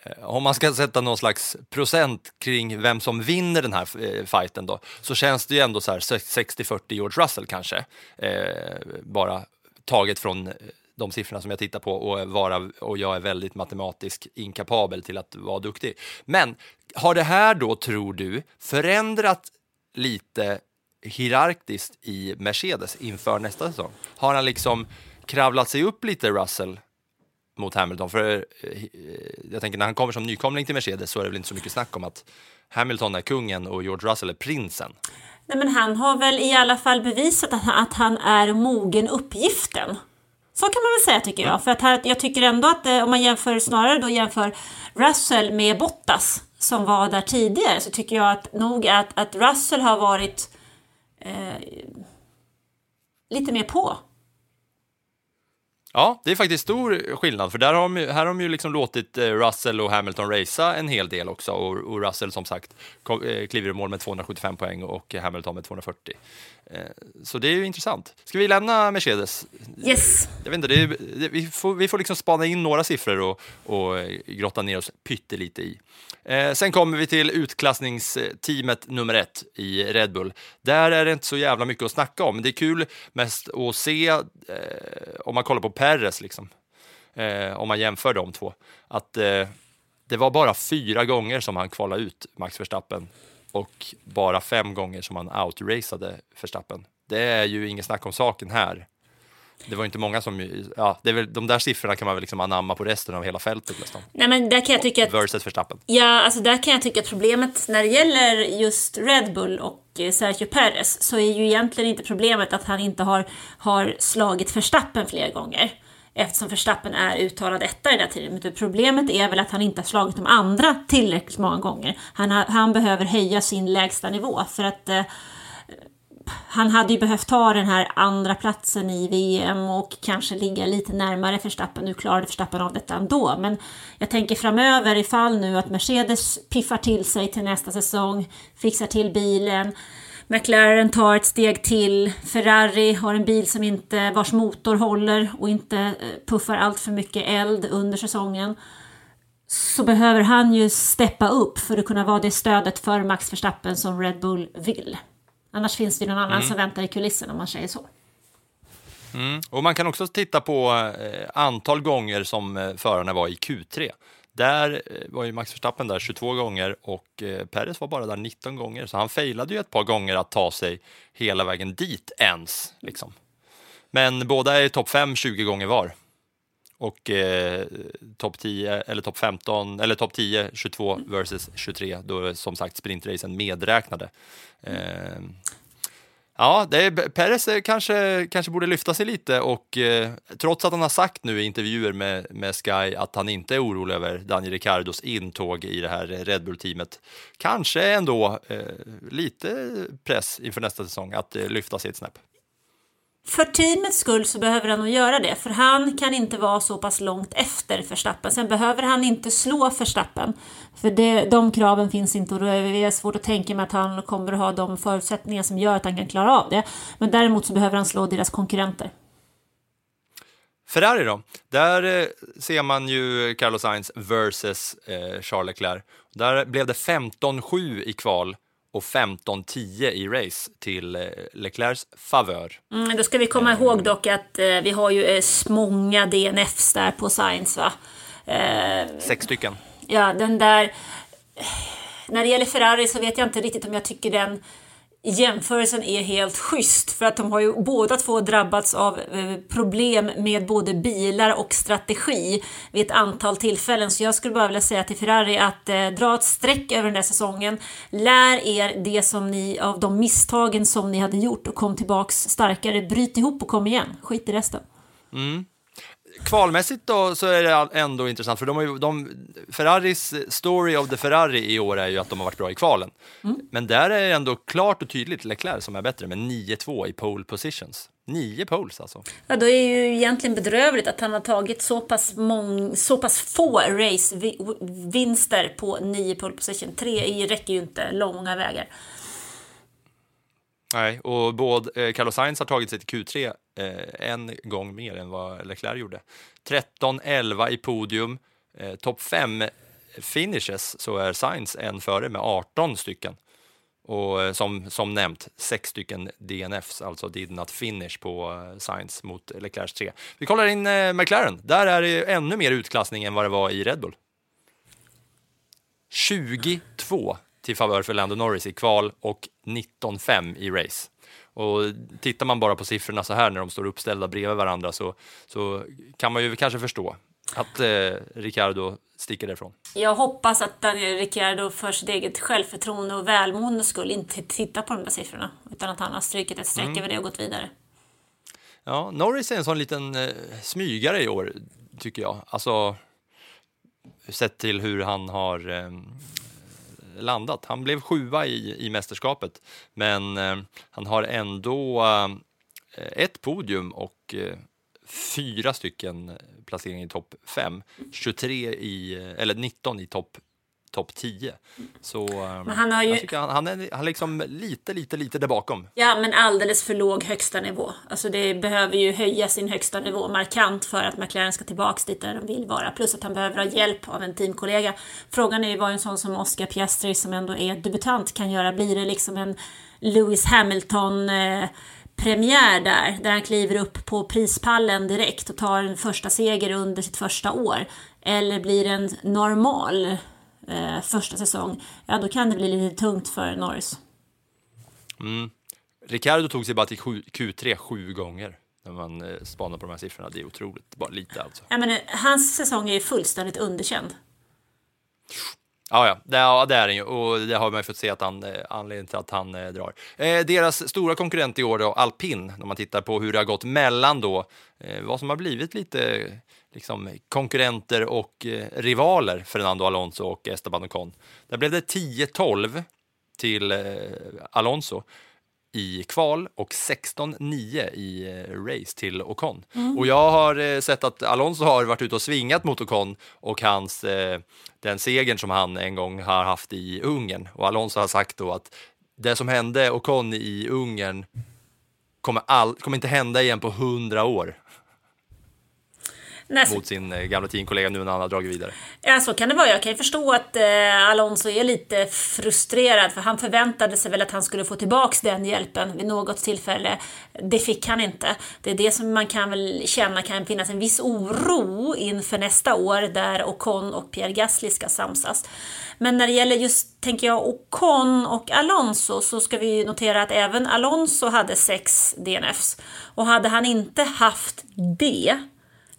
Eh, om man ska sätta någon slags procent kring vem som vinner den här eh, fighten då, så känns det ju ändå så här 60-40 George Russell kanske. Eh, bara taget från eh, de siffrorna som jag tittar på och, vara, och jag är väldigt matematiskt inkapabel till att vara duktig. Men har det här då, tror du, förändrat lite hierarkiskt i Mercedes inför nästa säsong? Har han liksom kravlat sig upp lite, Russell, mot Hamilton? För eh, jag tänker när han kommer som nykomling till Mercedes så är det väl inte så mycket snack om att Hamilton är kungen och George Russell är prinsen. Nej, men han har väl i alla fall bevisat att han, att han är mogen uppgiften. Så kan man väl säga tycker jag. För att här, jag tycker ändå att eh, om man jämför snarare då jämför Russell med Bottas som var där tidigare så tycker jag att nog att, att Russell har varit eh, lite mer på. Ja, det är faktiskt stor skillnad, för där har de, här har de ju liksom låtit eh, Russell och Hamilton racea en hel del också och, och Russell som sagt eh, kliver i mål med 275 poäng och Hamilton med 240. Eh, så det är ju intressant. Ska vi lämna Mercedes? Yes. Jag vet inte, är, vi, får, vi får liksom spana in några siffror och, och grotta ner oss pyttelite i. Eh, sen kommer vi till utklassningsteamet nummer ett i Red Bull. Där är det inte så jävla mycket att snacka om. Det är kul mest att se, eh, om man kollar på Perres, liksom, eh, om man jämför de två, att eh, det var bara fyra gånger som han kvalade ut Max Verstappen och bara fem gånger som han outracade Verstappen. Det är ju inget snack om saken här. Det var inte många som, ja, det är väl, de där siffrorna kan man väl liksom anamma på resten av hela fältet nästan. Nej men där kan jag tycka att Versus Verstappen. Ja, alltså där kan jag tycka att problemet när det gäller just Red Bull och eh, Sergio Perez så är ju egentligen inte problemet att han inte har, har slagit Verstappen fler gånger. Eftersom Verstappen är uttalad etta i den här tiden. Men problemet är väl att han inte har slagit de andra tillräckligt många gånger. Han, har, han behöver höja sin lägsta nivå för att eh, han hade ju behövt ta den här andra platsen i VM och kanske ligga lite närmare Verstappen. Nu klarade Verstappen av detta ändå, men jag tänker framöver ifall nu att Mercedes piffar till sig till nästa säsong, fixar till bilen, McLaren tar ett steg till, Ferrari har en bil som inte, vars motor håller och inte eh, puffar allt för mycket eld under säsongen så behöver han ju steppa upp för att kunna vara det stödet för Max Verstappen som Red Bull vill. Annars finns det någon annan Mm. som väntar i kulissen om man säger så. Mm. Och man kan också titta på eh, antal gånger som eh, förarna var i Q3. Där eh, var ju Max Verstappen där 22 gånger och Perez var bara där 19 gånger, så han failade ju ett par gånger att ta sig hela vägen dit ens. Liksom. Men båda är i topp 5 20 gånger var. Och eh, topp 10 eller topp 15 eller topp 10 22 versus 23 då är som sagt sprintracen medräknade. Eh, Ja, det är, Perez kanske, kanske borde lyfta sig lite och eh, trots att han har sagt nu i intervjuer med, med Sky att han inte är orolig över Daniel Ricciardos intåg i det här Red Bull-teamet, kanske ändå eh, lite press inför nästa säsong att eh, lyfta sig ett snäpp. För teamets skull så behöver han nog göra det, för han kan inte vara så pass långt efter Verstappen. Sen behöver han inte slå Verstappen, för det, de kraven finns inte och då är det svårt att tänka mig att han kommer att ha de förutsättningar som gör att han kan klara av det. Men däremot så behöver han slå deras konkurrenter. Ferrari då? Där eh, ser man ju Carlos Sainz versus eh, Charles Leclerc. Där blev det 15-7 i kval och 15-10 i race till eh, Leclercs favör. Mm, då ska vi komma ihåg dock att eh, vi har ju eh, många DNFs där på Science va? Eh, Sex stycken. Ja, den där... när det gäller Ferrari så vet jag inte riktigt om jag tycker den jämförelsen är helt schysst för att de har ju båda två drabbats av eh, problem med både bilar och strategi vid ett antal tillfällen. Så jag skulle bara vilja säga till Ferrari att eh, dra ett streck över den där säsongen. Lär er det som ni, av de misstagen som ni hade gjort och kom tillbaks starkare. Bryt ihop och kom igen. Skit i resten. Mm. Kvalmässigt då så är det ändå intressant för de har ju, de, Ferraris story of the Ferrari i år är ju att de har varit bra i kvalen. Mm. Men där är det ändå klart och tydligt Leclerc som är bättre med 9-2 i pole positions. Nio poles alltså. Ja, då är ju egentligen bedrövligt att han har tagit så pass, mång, så pass få racevinster på nio pole position. Tre räcker ju inte långa vägar. Nej, och både eh, Carlos Sainz har tagit sig till Q3 eh, en gång mer än vad Leclerc gjorde. 13-11 i podium, eh, topp 5 finishes så är Sainz en före med 18 stycken. Och eh, som, som nämnt, sex stycken DNFs, alltså did not finish på eh, Sainz mot Leclercs 3. Vi kollar in eh, McLaren, där är det ännu mer utklassning än vad det var i Red Bull. 22 till favör för Lando Norris i kval och 19-5 i race. Och tittar man bara på siffrorna så här när de står uppställda bredvid varandra så, så kan man ju kanske förstå att eh, Ricardo sticker därifrån. Jag hoppas att Daniel Ricciardo för sitt eget självförtroende och välmående skull inte tittar på de där siffrorna utan att han har strykit ett streck Mm. över det och gått vidare. Ja, Norris är en sån liten eh, smygare i år, tycker jag. Alltså, sett till hur han har eh, landat. Han blev sjua i, i mästerskapet, men eh, han har ändå eh, ett podium och eh, fyra stycken eh, placeringar i topp 5, 23 i, eh, eller 19 i topp topp 10. Så eh, Men han har ju- han, han är han liksom lite, lite, lite där bakom. Ja, men alldeles för låg högsta nivå. Alltså det behöver ju höja sin högsta nivå markant för att McLaren ska tillbaks dit där de vill vara. Plus att han behöver ha hjälp av en teamkollega. Frågan är ju vad en sån som Oscar Piastri som ändå är debutant kan göra. Blir det liksom en Lewis Hamilton eh, premiär där, där han kliver upp på prispallen direkt och tar en första seger under sitt första år. Eller blir det en normal eh, första säsong, ja då kan det bli lite tungt för Norris. Mm. Ricardo tog sig bara till sju- Q3 sju gånger när man eh, spanar på de här siffrorna. Det är otroligt, bara lite alltså. Ja, men, eh, hans säsong är ju fullständigt underkänd. Ja, ja, det, ja, det är den ju och det har man ju fått se att han, eh, anledningen till att han eh, drar. Eh, deras stora konkurrent i år då, alpin, när man tittar på hur det har gått mellan då, eh, vad som har blivit lite liksom, konkurrenter och eh, rivaler, Fernando Alonso och Esteban Ocon. Där blev det 10-12 till eh, Alonso i kval och 16-9 i eh, race till Ocon. Mm. Och jag har sett att Alonso har varit ute och svingat mot Ocon och hans, den segern som han en gång har haft i Ungern. Och Alonso har sagt då att det som hände Ocon i Ungern kommer, all, kommer inte hända igen på hundra år. Nej, Mot sin eh, gamla teamkollega nu när han har dragit vidare. Ja, så kan det vara. Jag kan ju förstå att eh, Alonso är lite frustrerad för han förväntade sig väl att han skulle få tillbaks den hjälpen vid något tillfälle. Det fick han inte. Det är det som man kan väl känna kan finnas en viss oro inför nästa år där Ocon och Pierre Gasly ska samsas. Men när det gäller just, tänker jag, Ocon och Alonso så ska vi notera att även Alonso hade sex DNFs. Och hade han inte haft det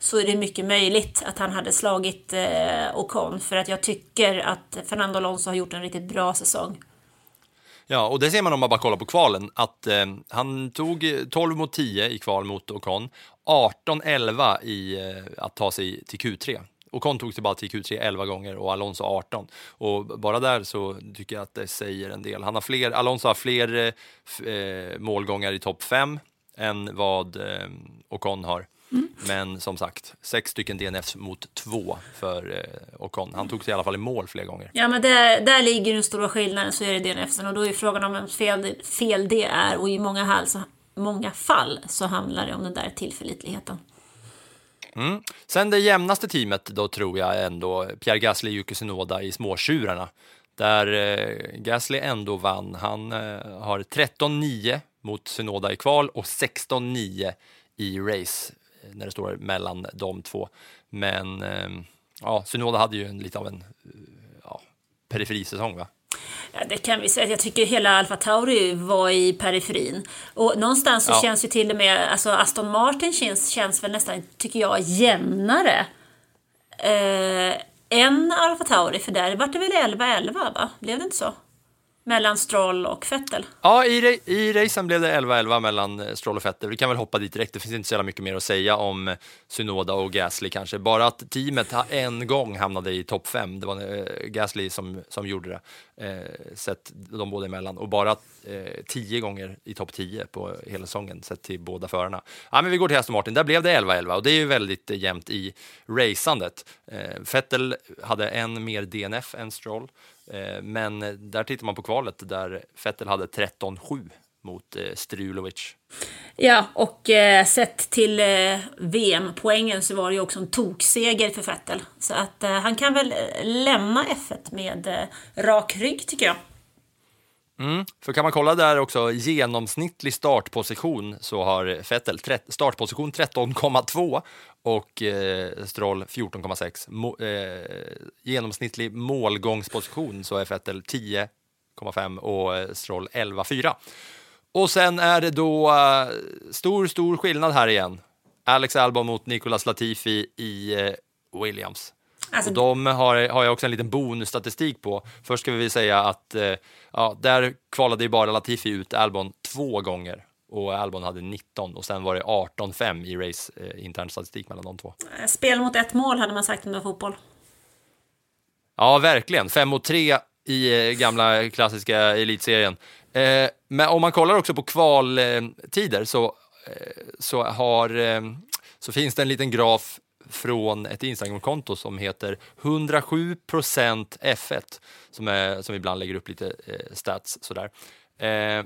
så är det mycket möjligt att han hade slagit eh, Ocon för att jag tycker att Fernando Alonso har gjort en riktigt bra säsong. Ja, och det ser man om man bara kollar på kvalen, att eh, han tog 12 mot 10 i kval mot Ocon, 18-11 i eh, att ta sig till Q3. Ocon tog sig bara till Q3 11 gånger och Alonso 18. Och bara där så tycker jag att det säger en del. Han har fler, Alonso har fler eh, eh målgångar i topp 5 än vad eh, Ocon har. Men som sagt, sex stycken DNFs mot två för eh, Ocon. Han tog sig i alla fall i mål flera gånger. Ja men där, där ligger den stora skillnaden så är det DNFsen och då är frågan om vems fel, fel det är och i många fall, så, många fall så handlar det om den där tillförlitligheten. Mm. Sen det jämnaste teamet då tror jag ändå Pierre Gasly Yuki Tsunoda i småtjurarna. Där eh, Gasly ändå vann. Han eh, har 13-9 mot Tsunoda i kval och 16-9 i race när det står mellan de två. Men eh, ja, Tsunoda hade ju en, lite av en eh, ja, periferisäsong va? Ja, det kan vi säga. Jag tycker hela Alfa Tauri var i periferin. Och någonstans så Ja. känns ju till och med, alltså Aston Martin känns, känns väl nästan, tycker jag, jämnare. Eh, än Alfa Tauri, för där vart det väl 11-11 va? Blev det inte så? Mellan Stroll och Vettel. Ja, i, i racen blev det 11-11 mellan eh, Stroll och Vettel. Vi kan väl hoppa dit direkt. Det finns inte så jävla mycket mer att säga om eh, Synoda och Gasly kanske. Bara att teamet en gång hamnade i topp 5, Det var eh, Gasly som, som gjorde det, eh, sett de båda emellan. Och bara eh, tio gånger i topp 10 på hela säsongen, sett till båda förarna. Ja, men vi går till Aston Martin. Där blev det 11-11 och det är ju väldigt jämnt i racandet. Eh, Vettel hade en mer DNF än Stroll. Eh, men där tittar man på kvalet där Vettel hade 13-7 mot eh, Strulovic. Ja, och eh, sett till eh, VM-poängen så var det ju också en tokseger för Vettel. Så att eh, han kan väl eh, lämna F1 med rak rygg tycker jag. Mm. För kan man kolla där också, genomsnittlig startposition så har Vettel startposition 13,2 och eh, Stroll 14,6. Mo- eh, genomsnittlig målgångsposition så är Vettel 10,5 och eh, Stroll 11,4. Och sen är det då eh, stor, stor skillnad här igen. Alex Albon mot Nicolas Latifi i eh, Williams. Alltså- och de har, har jag också en liten bonusstatistik på. Först ska vi säga att eh, ja, där kvalade ju bara Latifi ut Albon två gånger och Albon hade 19 och sen var det 18-5 i race eh, intern statistik mellan de två. Spel mot ett mål hade man sagt om det var fotboll. Ja, verkligen. 5 mot 3 i eh, gamla klassiska elitserien. Eh, men om man kollar också på kvaltider så, eh, så, har, eh, så finns det en liten graf från ett Instagramkonto som heter 107%f1 som, är, som ibland lägger upp lite eh, stats sådär. Eh,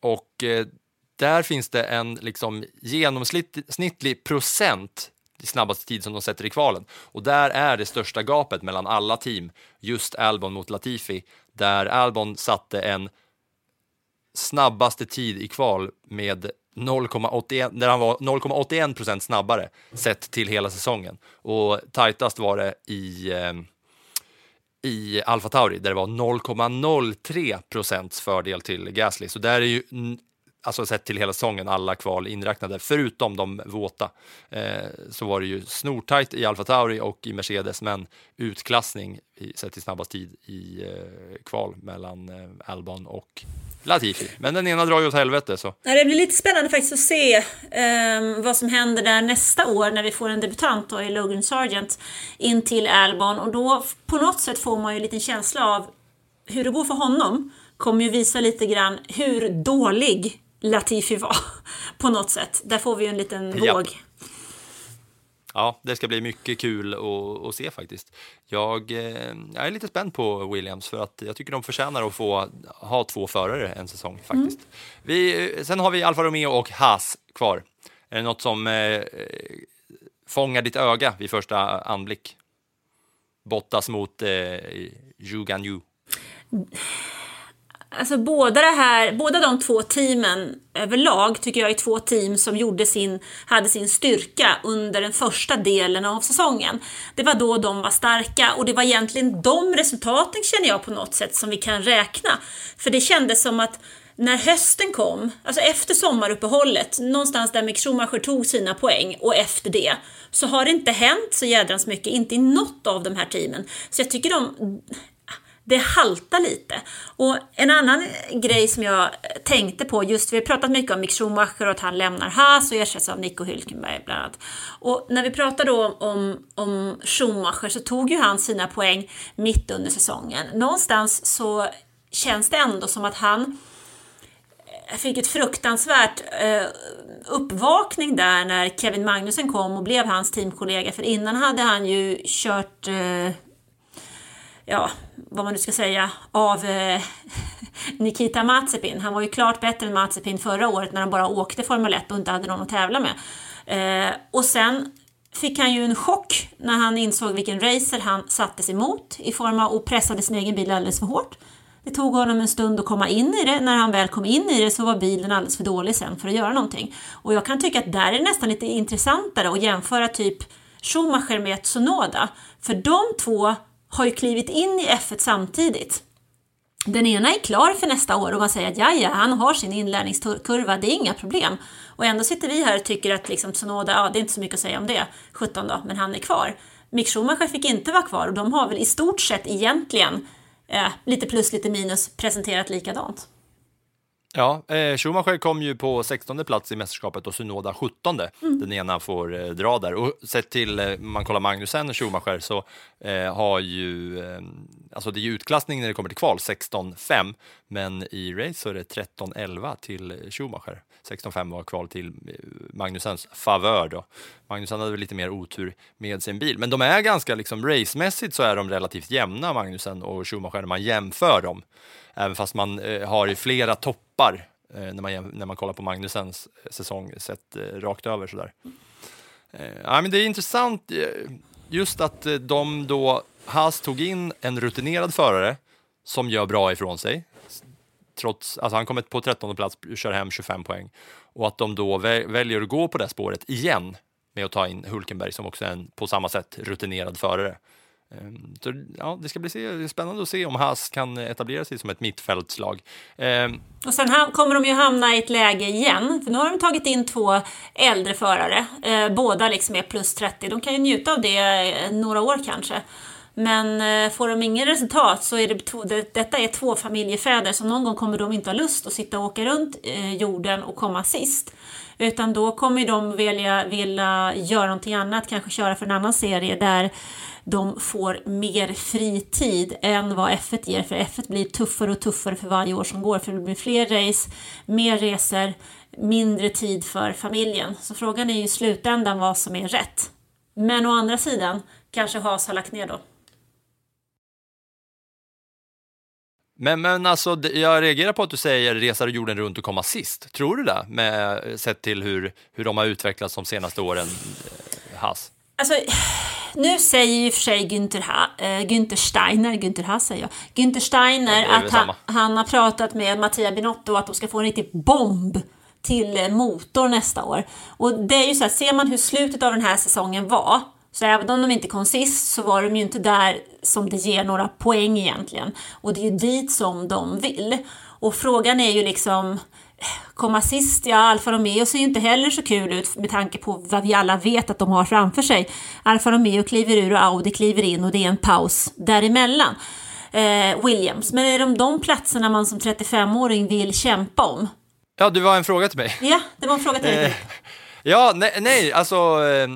och eh, där finns det en liksom genomsnittlig procent i snabbaste tid som de sätter i kvalen. Och där är det största gapet mellan alla team just Albon mot Latifi, där Albon satte en snabbaste tid i kval med 0,81, där han var 0,81 procent snabbare sett till hela säsongen. Och tajtast var det i eh, i Alfa Tauri där det var 0,03 procents fördel till Gasly. Så där är ju, alltså sett till hela säsongen, alla kval inräknade, förutom de våta, eh, så var det ju snortajt i Alfa Tauri och i Mercedes, men utklassning i, sett till snabbast tid i eh, kval mellan eh, Albon och Latifi. Men den ena drar ju åt helvete så. Det blir lite spännande faktiskt att se ehm, vad som händer där nästa år när vi får en debutant då, i Logan Sargent in till Albon och då på något sätt får man ju en liten känsla av hur det går för honom kommer ju visa lite grann hur dålig Latifi var på något sätt. Där får vi ju en liten Ja. våg. Ja, det ska bli mycket kul att, se faktiskt. Jag, eh, jag är lite spänd på Williams för att jag tycker de förtjänar att få ha två förare en säsong faktiskt. Vi, sen har vi Alfa Romeo och Haas kvar. Är det något som eh, fångar ditt öga vid första anblick? Bottas mot eh, Zhu Ganyu. Alltså båda, det här, båda de två teamen överlag tycker jag är två team som gjorde sin, hade sin styrka under den första delen av säsongen. Det var då de var starka och det var egentligen de resultaten känner jag på något sätt som vi kan räkna. För det kändes som att när hösten kom, alltså efter sommaruppehållet, någonstans där Mick Schumacher tog sina poäng och efter det, så har det inte hänt så jädrans mycket, inte i något av de här teamen. Så jag tycker de det haltar lite. Och en annan grej som jag tänkte på, just vi har pratat mycket om Mick Schumacher och att han lämnar Haas och ersätts av Nico Hülkenberg bland annat. Och när vi pratar då om, om Schumacher så tog ju han sina poäng mitt under säsongen. Någonstans så känns det ändå som att han eh, fick ett fruktansvärt eh, uppvakning där när Kevin Magnussen kom och blev hans teamkollega. För innan hade han ju kört eh, ja, vad man nu ska säga, av eh, Nikita Mazepin. Han var ju klart bättre än Mazepin förra året när han bara åkte Formel 1 och inte hade någon att tävla med. Eh, och sen fick han ju en chock när han insåg vilken racer han sattes emot i form av och pressade sin egen bil alldeles för hårt. Det tog honom en stund att komma in i det. När han väl kom in i det så var bilen alldeles för dålig sen för att göra någonting. Och jag kan tycka att där är det nästan lite intressantare att jämföra typ Schumacher med Tsunoda. För de två har ju klivit in i F1 samtidigt. Den ena är klar för nästa år och man säger att ja, ja, han har sin inlärningskurva, det är inga problem. Och ändå sitter vi här och tycker att liksom Sonoda, ja, det är inte så mycket att säga om det, 17 då, men han är kvar. Mick Schumacher fick inte vara kvar och de har väl i stort sett egentligen eh, lite plus, lite minus presenterat likadant. Ja, eh, Schumacher kom ju på 16 plats i mästerskapet och Sunoda 17. Mm. Den ena får eh, dra där. Och sett till, eh, man kollar Magnusen och Schumacher, så eh, har ju, eh, alltså det är ju utklassning när det kommer till kval, 16-5, men i race så är det 13-11 till Schumacher. 16-5 var kval till eh, Magnusens favör då. Magnusen hade väl lite mer otur med sin bil, men de är ganska liksom racemässigt så är de relativt jämna, Magnusen och Schumacher, när man jämför dem. Även fast man eh, har flera toppar eh, när, man, när man kollar på Magnusens eh, säsong sett eh, rakt över sådär. Eh, men det är intressant eh, just att eh, de då, Haas tog in en rutinerad förare som gör bra ifrån sig. Trots, alltså han kommer på 13 plats, och kör hem 25 poäng. Och att de då väljer att gå på det spåret igen med att ta in Hulkenberg som också är en på samma sätt rutinerad förare. Ehm, så, ja, det ska bli spännande att se om Haas kan etablera sig som ett mittfältslag. Ehm, och sen kommer de ju hamna i ett läge igen, för nu har de tagit in två äldre förare. Eh, båda liksom är plus 30. De kan ju njuta av det eh, några år kanske. Men eh, får de inget resultat så är det, två, det, detta är två familjefäder så någon gång kommer de inte ha lust att sitta och åka runt jorden och komma sist. Utan då kommer de vilja, vilja göra någonting annat, kanske köra för en annan serie där de får mer fritid än vad F1 ger, för F1 blir tuffare och tuffare för varje år som går, för det blir fler race, mer resor, mindre tid för familjen. Så frågan är ju i slutändan vad som är rätt. Men å andra sidan kanske Haas har lagt ner då. Men, men alltså, jag reagerar på att du säger resa jorden runt och komma sist. Tror du det, med, sett till hur, hur de har utvecklats de senaste åren, eh, Haas? Alltså, nu säger ju för sig Günther, ha, äh, Günther Steiner, Günther Haas säger jag, Günther Steiner ja, att han, han, har pratat med Mattia Binotto att de ska få en riktig bomb till eh, motor nästa år. Och det är ju så här, ser man hur slutet av den här säsongen var, så även om de inte kom sist så var de ju inte där som det ger några poäng egentligen. Och det är ju dit som de vill. Och frågan är ju liksom, komma sist, ja Alfa Romeo ser ju inte heller så kul ut med tanke på vad vi alla vet att de har framför sig. Alfa Romeo kliver ur och Audi kliver in och det är en paus däremellan. Eh, Williams, men är det de platserna man som 35-åring vill kämpa om? Ja, det var en fråga till mig. Ja, det var en fråga till dig. Eh, ja, nej, nej, alltså eh,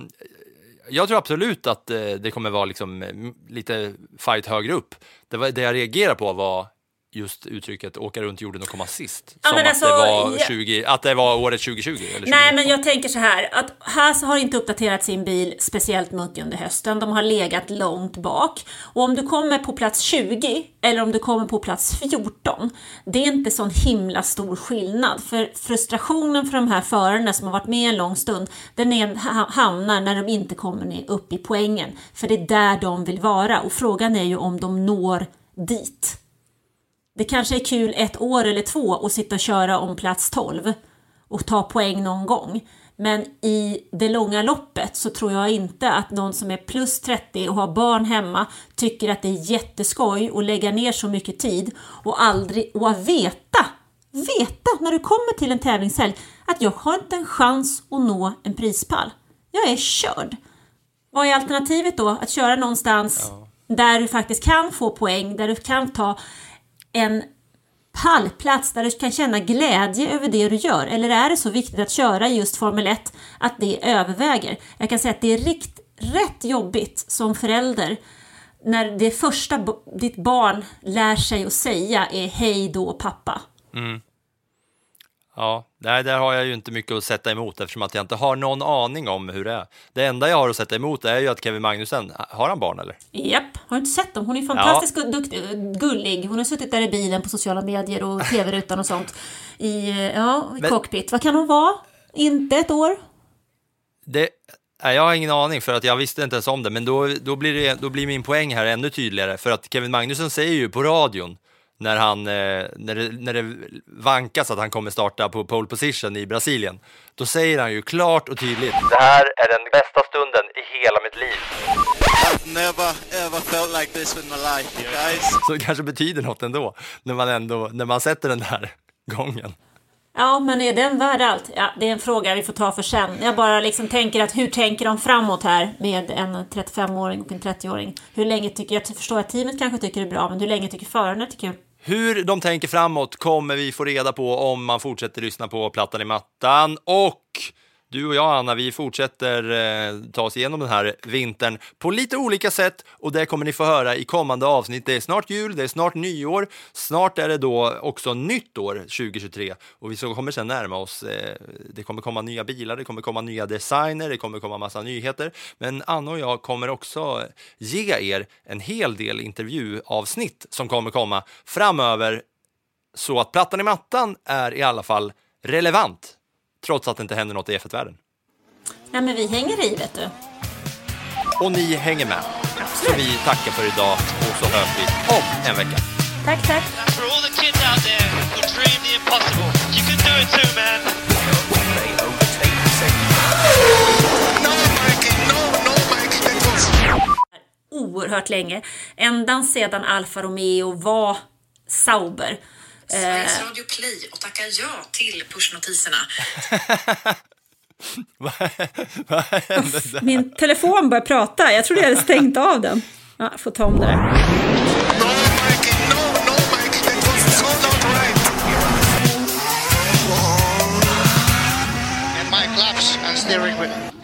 jag tror absolut att eh, det kommer vara liksom eh, lite fight högre upp. Det, var, det jag reagerar på var just uttrycket åka runt jorden och komma sist. Ja, som att, alltså, det var 20, att det var året 2020? Eller Nej, men jag tänker så här att Haas har inte uppdaterat sin bil speciellt mycket under hösten. De har legat långt bak. Och om du kommer på plats 20 eller om du kommer på plats 14, det är inte sån himla stor skillnad. För frustrationen för de här förarna som har varit med en lång stund, den är, hamnar när de inte kommer upp i poängen. För det är där de vill vara. Och frågan är ju om de når dit. Det kanske är kul ett år eller två att sitta och köra om plats 12 och ta poäng någon gång. Men i det långa loppet så tror jag inte att någon som är plus 30 och har barn hemma tycker att det är jätteskoj att lägga ner så mycket tid och aldrig och att veta, veta när du kommer till en tävlingshelg att jag har inte en chans att nå en prispall. Jag är körd. Vad är alternativet då? Att köra någonstans ja. där du faktiskt kan få poäng, där du kan ta en pallplats där du kan känna glädje över det du gör? Eller är det så viktigt att köra just Formel 1 att det överväger? Jag kan säga att det är rikt, rätt jobbigt som förälder när det första ditt barn lär sig att säga är hej då pappa. Mm. Ja, nej, där har jag ju inte mycket att sätta emot eftersom att jag inte har någon aning om hur det är. Det enda jag har att sätta emot är ju att Kevin Magnussen, har han barn eller? Japp, har du inte sett dem? Hon är fantastiskt ja. duktig, gullig. Hon har suttit där i bilen på sociala medier och tv-rutan och sånt i, ja, i Men, cockpit. Vad kan hon vara? Inte ett år? Det, nej, jag har ingen aning för att jag visste inte ens om det, men då, då, blir det, då blir min poäng här ännu tydligare för att Kevin Magnussen säger ju på radion när, han, eh, när, det, när det vankas att han kommer starta på pole position i Brasilien. Då säger han ju klart och tydligt. Det här är den bästa stunden i hela mitt liv. I've never ever felt like this in my life, guys. Så det kanske betyder något ändå, när man, ändå, när man sätter den där gången. Ja, men är den värd allt? Ja, det är en fråga vi får ta för sen. Jag bara liksom tänker att hur tänker de framåt här med en 35-åring och en 30-åring? Hur länge tycker, jag förstår att teamet kanske tycker det är bra, men hur länge tycker förarna det är kul? Hur de tänker framåt kommer vi få reda på om man fortsätter lyssna på Plattan i mattan. Och du och jag, Anna, vi fortsätter eh, ta oss igenom den här vintern på lite olika sätt och det kommer ni få höra i kommande avsnitt. Det är snart jul, det är snart nyår, snart är det då också nytt år 2023 och vi kommer sen närma oss. Eh, det kommer komma nya bilar, det kommer komma nya designer, det kommer komma massa nyheter. Men Anna och jag kommer också ge er en hel del intervjuavsnitt som kommer komma framöver så att plattan i mattan är i alla fall relevant trots att det inte händer något i F1-världen. Nej, men vi hänger i, vet du. Och ni hänger med. Så vi tackar för idag och så hörs vi om en vecka. Tack, tack. For all the kids out there who dream the impossible, you can do it too, man. No, Mikey, no, no, Mikey, was. Oerhört länge. Ända sedan Alfa Romeo var Sauber. Sveriges Radio Play och tacka ja till pushnotiserna. Vad vad hände där? Min telefon börjar prata. Jag trodde jag hade stängt av den. Ja, jag får ta om det där. No, Mikey, no, no, Mikey, that was so not right. and my claps and steering wheel.